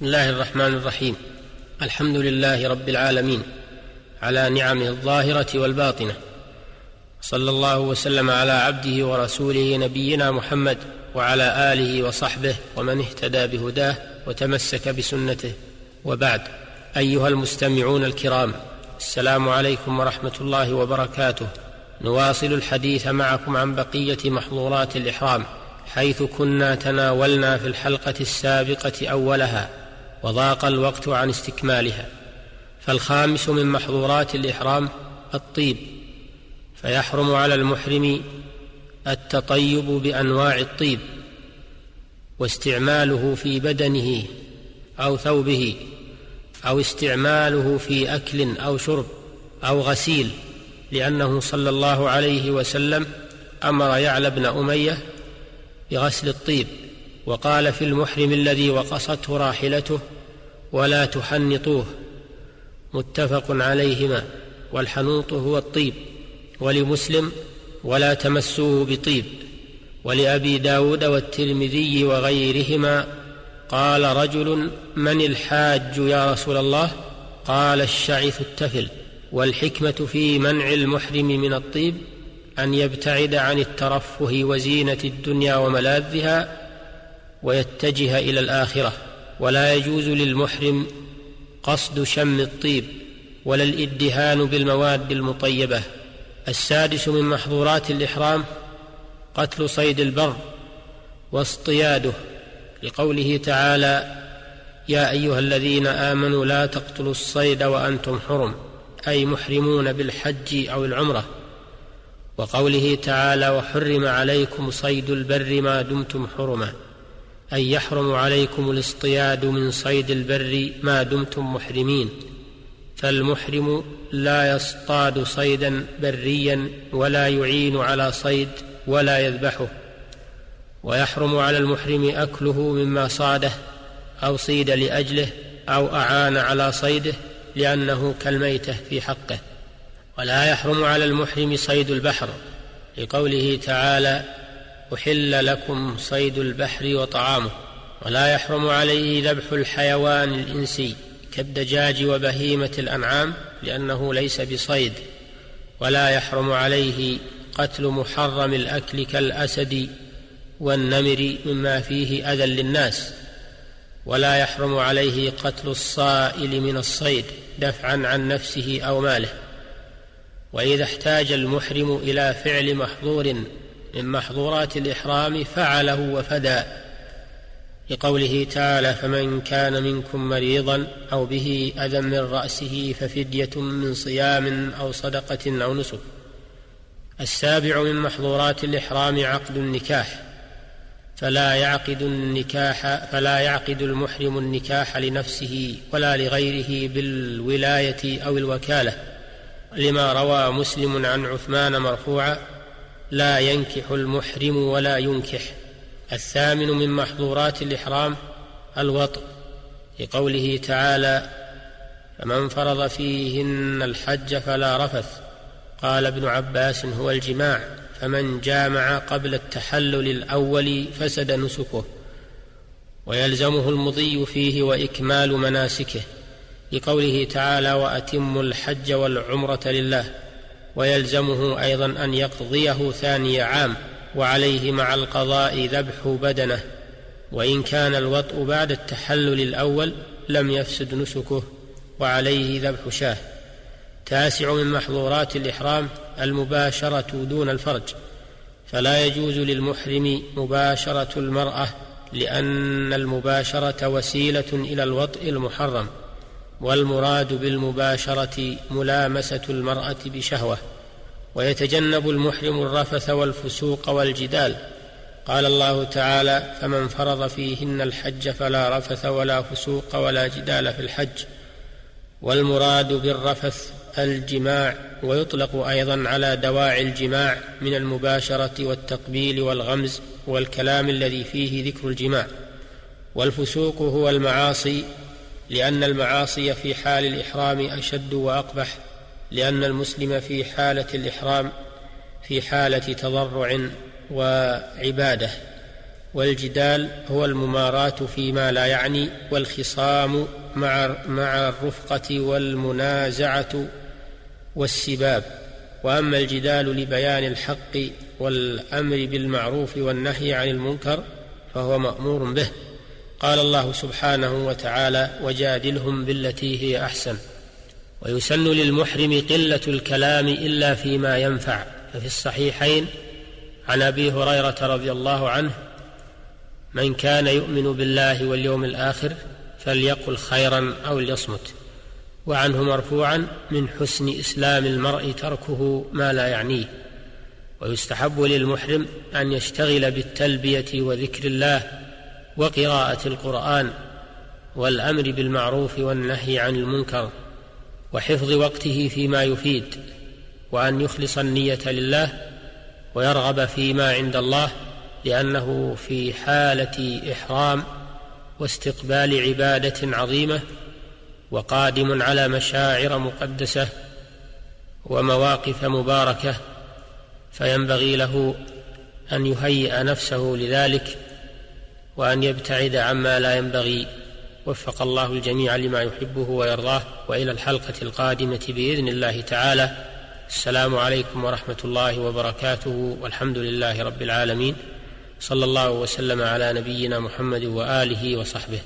بسم الله الرحمن الرحيم. الحمد لله رب العالمين على نعمه الظاهرة والباطنة. صلى الله وسلم على عبده ورسوله نبينا محمد وعلى آله وصحبه ومن اهتدى بهداه وتمسك بسنته. وبعد أيها المستمعون الكرام السلام عليكم ورحمة الله وبركاته. نواصل الحديث معكم عن بقية محظورات الإحرام حيث كنا تناولنا في الحلقة السابقة أولها. وضاق الوقت عن استكمالها فالخامس من محظورات الإحرام الطيب فيحرم على المحرم التطيب بأنواع الطيب واستعماله في بدنه أو ثوبه أو استعماله في أكل أو شرب أو غسيل لأنه صلى الله عليه وسلم أمر يعلى بن أمية بغسل الطيب. وقال في المحرم الذي وقصته راحلته ولا تحنطوه متفق عليهما والحنوط هو الطيب ولمسلم ولا تمسوه بطيب ولأبي داود والترمذي وغيرهما قال رجل من الحاج يا رسول الله؟ قال الشعث التفل. والحكمة في منع المحرم من الطيب أن يبتعد عن الترفه وزينة الدنيا وملاذها ويتجه إلى الآخرة ولا يجوز للمحرم قصد شم الطيب ولا الإدهان بالمواد المطيبة. السادس من محظورات الإحرام قتل صيد البر واصطياده. لقوله تعالى يا أيها الذين آمنوا لا تقتلوا الصيد وأنتم حرم أي محرمون بالحج أو العمرة. وقوله تعالى وحرم عليكم صيد البر ما دمتم حرما. أن يحرم عليكم الاصطياد من صيد البر ما دمتم محرمين فالمحرم لا يصطاد صيدا بريا ولا يعين على صيد ولا يذبحه ويحرم على المحرم أكله مما صاده أو صيد لأجله أو أعان على صيده لأنه كالميتة في حقه. ولا يحرم على المحرم صيد البحر لقوله تعالى أحل لكم صيد البحر وطعامه ولا يحرم عليه ذبح الحيوان الإنسي كالدجاج وبهيمة الأنعام لأنه ليس بصيد. ولا يحرم عليه قتل محرم الأكل كالأسد والنمر مما فيه أذى للناس. ولا يحرم عليه قتل الصائل من الصيد دفعا عن نفسه أو ماله. وإذا احتاج المحرم إلى فعل محظور من محظورات الإحرام فعله وفدى لقوله تعالى فمن كان منكم مريضا أو به أذى من رأسه ففدية من صيام أو صدقة أو نسك. السابع من محظورات الإحرام عقد النكاح فلا يعقد النكاح فلا يعقد المحرم النكاح لنفسه ولا لغيره بالولاية أو الوكالة لما روى مسلم عن عثمان مرفوعا لا ينكح المحرم ولا ينكح. الثامن من محظورات الإحرام الوطء لقوله تعالى فمن فرض فيهن الحج فلا رفث قال ابن عباس هو الجماع فمن جامع قبل التحلل الأول فسد نسكه ويلزمه المضي فيه وإكمال مناسكه لقوله تعالى وأتموا الحج والعمرة لله ويلزمه أيضا أن يقضيه ثاني عام وعليه مع القضاء ذبح بدنه. وإن كان الوطء بعد التحلل الأول لم يفسد نسكه وعليه ذبح شاه. تاسع من محظورات الإحرام المباشرة دون الفرج. فلا يجوز للمحرم مباشرة المرأة لأن المباشرة وسيلة إلى الوطء المحرم. والمراد بالمباشرة ملامسة المرأة بشهوة ويتجنب المحرم الرفث والفسوق والجدال. قال الله تعالى فمن فرض فيهن الحج فلا رفث ولا فسوق ولا جدال في الحج والمراد بالرفث الجماع ويطلق أيضا على دواعي الجماع من المباشرة والتقبيل والغمز والكلام الذي فيه ذكر الجماع. والفسوق هو المعاصي لأن المعاصي في حال الإحرام أشد وأقبح لأن المسلم في حالة الإحرام في حالة تضرع وعبادة. والجدال هو المماراة فيما لا يعني والخصام مع مع الرفقة والمنازعة والسباب. وأما الجدال لبيان الحق والأمر بالمعروف والنهي عن المنكر فهو مأمور به. قال الله سبحانه وتعالى وجادلهم بالتي هي أحسن ويسن للمحرم قلة الكلام إلا فيما ينفع. ففي الصحيحين عن أبي هريرة رضي الله عنه من كان يؤمن بالله واليوم الآخر فليقل خيرا أو ليصمت وعنه مرفوعا من حسن إسلام المرء تركه ما لا يعنيه ويستحب للمحرم أن يشتغل بالتلبية وذكر الله وقراءة القرآن والأمر بالمعروف والنهي عن المنكر وحفظ وقته فيما يفيد وأن يخلص النية لله ويرغب فيما عند الله لأنه في حالة إحرام واستقبال عبادة عظيمة وقادم على مشاعر مقدسة ومواقف مباركة فينبغي له أن يهيئ نفسه لذلك وأن يبتعد عما لا ينبغي. وفق الله الجميع لما يحبه ويرضاه. وإلى الحلقة القادمة بإذن الله تعالى. السلام عليكم ورحمة الله وبركاته. والحمد لله رب العالمين. صلى الله وسلم على نبينا محمد وآله وصحبه.